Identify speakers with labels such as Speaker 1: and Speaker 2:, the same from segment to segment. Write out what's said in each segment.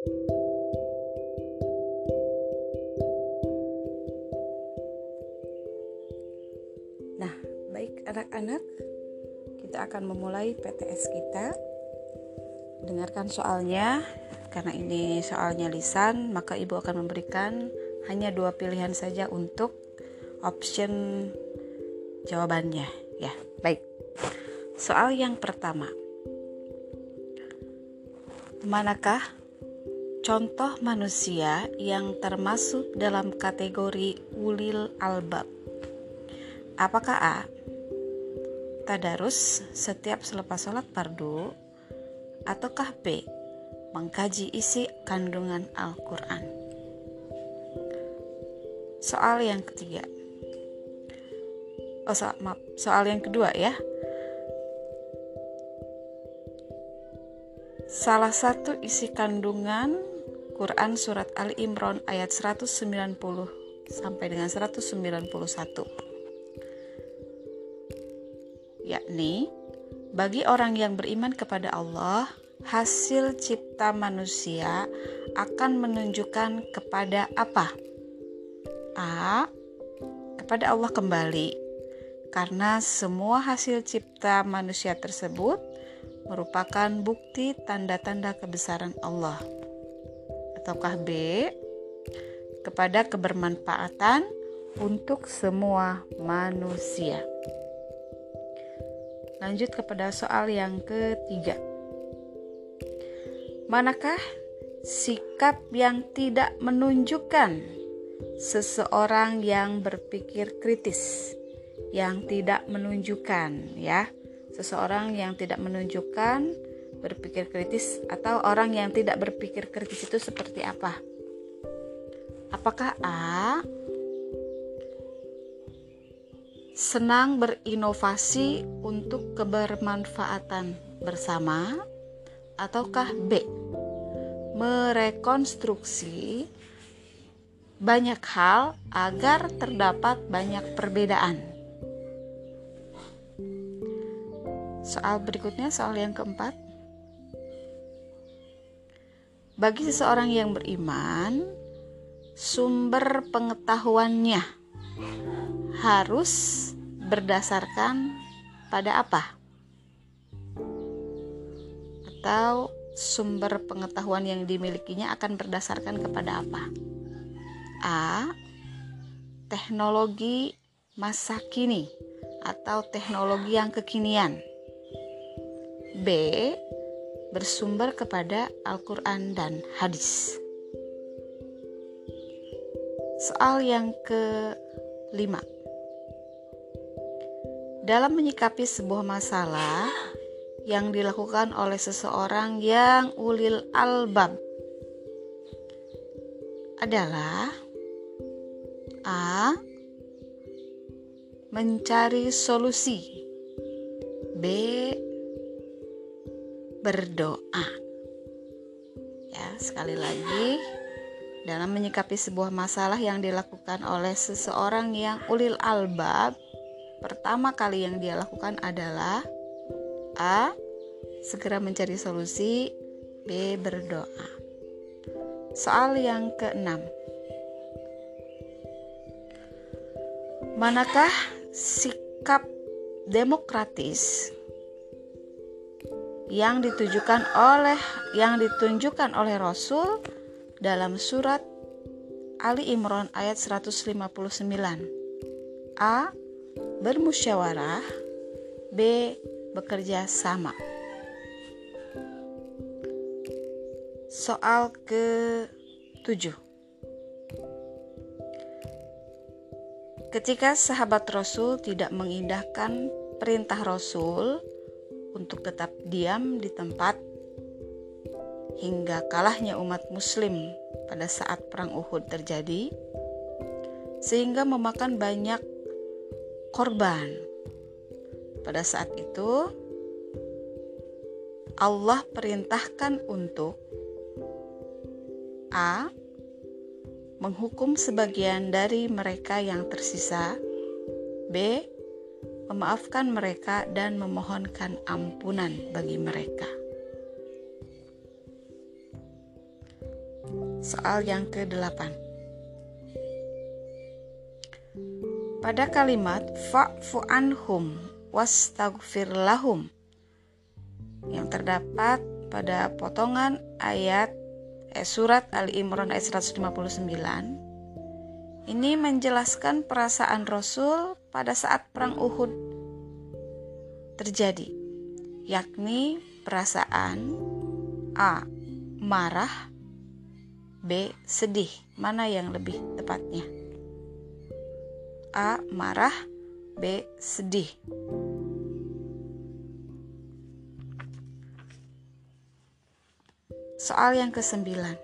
Speaker 1: Nah, baik anak-anak, kita akan memulai PTS kita. Dengarkan soalnya, karena ini soalnya lisan, maka ibu akan memberikan hanya dua pilihan saja untuk option jawabannya. Ya, baik. Soal yang pertama. Manakah contoh manusia yang termasuk dalam kategori ulil albab? Apakah A? Tadarus setiap selepas sholat fardu ataukah B? Mengkaji isi kandungan Al-Quran Soal yang ketiga Oh soal, maaf, soal yang kedua ya Salah satu isi kandungan Quran Surat Ali Imran ayat 190 sampai dengan 191 yakni bagi orang yang beriman kepada Allah hasil cipta manusia akan menunjukkan kepada apa? A. Kepada Allah kembali karena semua hasil cipta manusia tersebut merupakan bukti tanda-tanda kebesaran Allah. Ataukah B, kepada kebermanfaatan untuk semua manusia. Lanjut kepada soal yang ketiga. Manakah sikap yang tidak menunjukkan seseorang yang berpikir kritis, yang tidak menunjukkan ya seseorang yang tidak menunjukkan berpikir kritis atau orang yang tidak berpikir kritis itu seperti apa? Apakah A senang berinovasi untuk kebermanfaatan bersama ataukah B merekonstruksi banyak hal agar terdapat banyak perbedaan Soal berikutnya, soal yang keempat. Bagi seseorang yang beriman, sumber pengetahuannya harus berdasarkan pada apa? Atau sumber pengetahuan yang dimilikinya akan berdasarkan kepada apa? A. Teknologi masa kini atau teknologi yang kekinian B. Bersumber kepada Al-Quran dan hadis. Soal yang kelima. Dalam menyikapi sebuah masalah yang dilakukan oleh seseorang yang ulil albab adalah A. Mencari solusi B berdoa. Ya, sekali lagi dalam menyikapi sebuah masalah yang dilakukan oleh seseorang yang ulil albab, pertama kali yang dia lakukan adalah A. Segera mencari solusi B. Berdoa Soal yang keenam Manakah sikap demokratis yang ditujukan oleh yang ditunjukkan oleh Rasul dalam surat Ali Imran ayat 159. A. Bermusyawarah B. Bekerja sama Soal ke-7 Ketika sahabat Rasul tidak mengindahkan perintah Rasul untuk tetap diam di tempat hingga kalahnya umat muslim pada saat perang Uhud terjadi sehingga memakan banyak korban. Pada saat itu Allah perintahkan untuk A menghukum sebagian dari mereka yang tersisa B memaafkan mereka dan memohonkan ampunan bagi mereka. Soal yang ke-8. Pada kalimat fa'fu anhum wastaghfir lahum yang terdapat pada potongan ayat eh, surat Ali Imran ayat 159 ini menjelaskan perasaan Rasul pada saat perang Uhud terjadi yakni perasaan A marah B. Sedih. Mana yang lebih tepatnya? A. Marah B. Sedih Soal yang kesembilan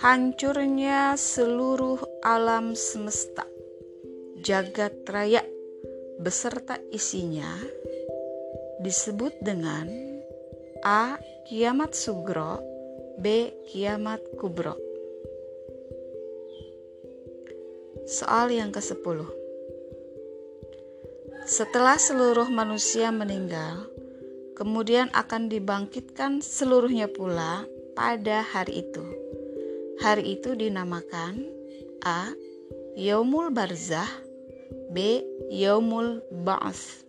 Speaker 1: Hancurnya seluruh alam semesta Jagat raya beserta isinya disebut dengan A. Kiamat Sugro B. Kiamat Kubro Soal yang ke-10 Setelah seluruh manusia meninggal, kemudian akan dibangkitkan seluruhnya pula pada hari itu. Hari itu dinamakan A. Yaumul Barzah B. Yaumul Ba'as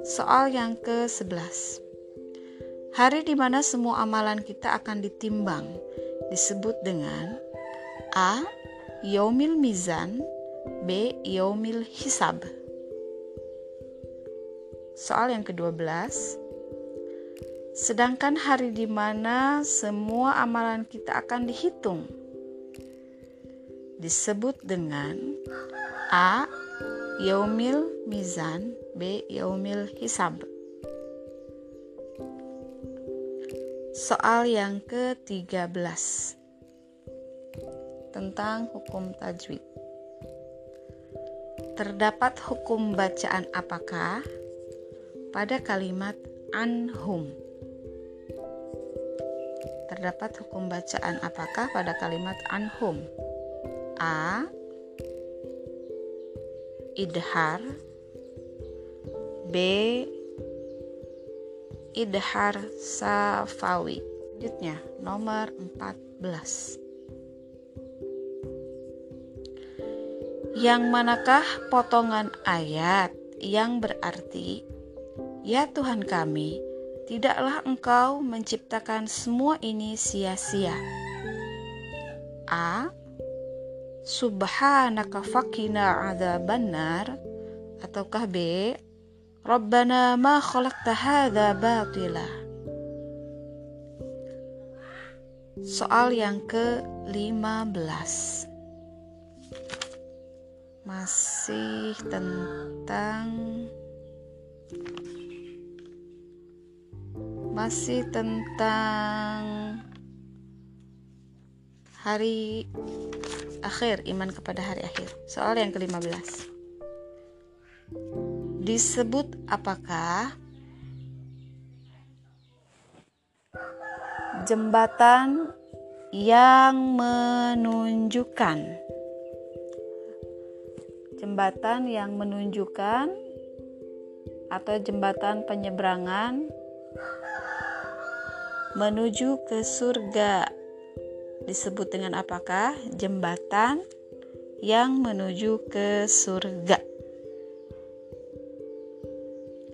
Speaker 1: Soal yang ke-11 Hari di mana semua amalan kita akan ditimbang disebut dengan A. Yaumil Mizan B. Yaumil Hisab Soal yang ke-12 Sedangkan hari di mana semua amalan kita akan dihitung disebut dengan A. Yaumil Mizan B. Yaumil Hisab Soal yang ke-13 Tentang hukum tajwid Terdapat hukum bacaan apakah pada kalimat anhum Terdapat hukum bacaan apakah pada kalimat anhum A. Idhar B. Idhar Safawi Selanjutnya nomor 14 Yang manakah potongan ayat yang berarti Ya Tuhan kami, tidaklah engkau menciptakan semua ini sia-sia. A. Subhanaka fakina adzabannar ataukah B Rabbana ma khalaqta hadza batila. Soal yang ke-15 masih tentang masih tentang hari akhir, iman kepada hari akhir. Soal yang ke-15 disebut apakah jembatan yang menunjukkan jembatan yang menunjukkan atau jembatan penyeberangan menuju ke surga. Disebut dengan apakah? Jembatan yang menuju ke surga.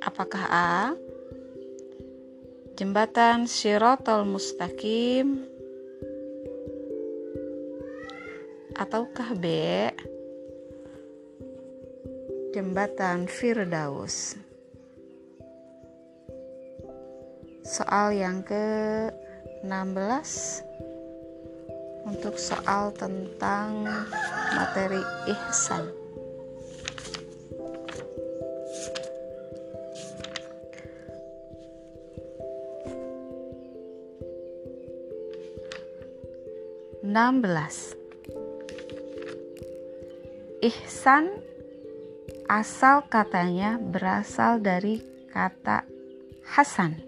Speaker 1: Apakah A? Jembatan Syirotol Mustaqim. Ataukah B? Jembatan Firdaus Soal yang ke-16. Untuk soal tentang materi ihsan. 16 Ihsan asal katanya berasal dari kata Hasan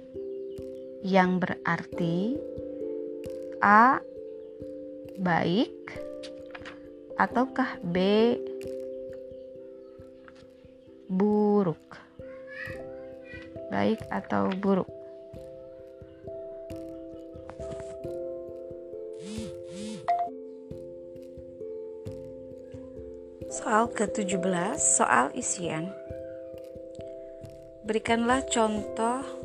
Speaker 1: yang berarti A baik ataukah B buruk baik atau buruk. Soal ke-17, soal isian. Berikanlah contoh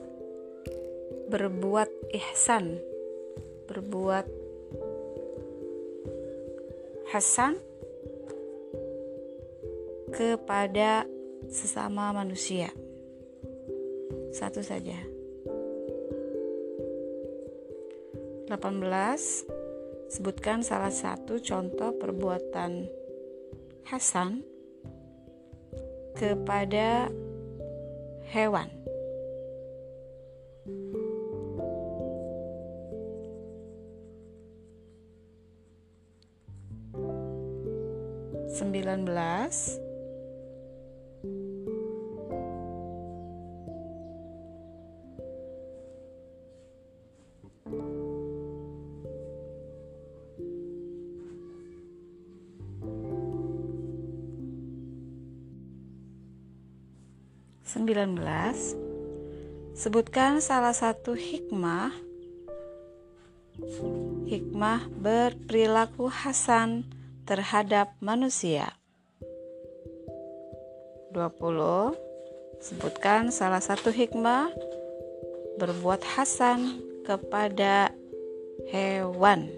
Speaker 1: berbuat ihsan. Berbuat hasan kepada sesama manusia. Satu saja. 18. Sebutkan salah satu contoh perbuatan Hasan kepada hewan. Sembilan belas. Sembilan belas. Sebutkan salah satu hikmah. Hikmah berperilaku hasan terhadap manusia. 20. Sebutkan salah satu hikmah berbuat hasan kepada hewan.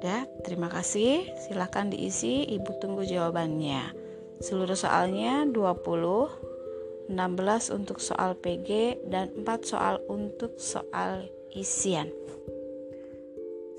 Speaker 1: Ya, terima kasih. Silahkan diisi, Ibu tunggu jawabannya. Seluruh soalnya 20, 16 untuk soal PG dan 4 soal untuk soal isian.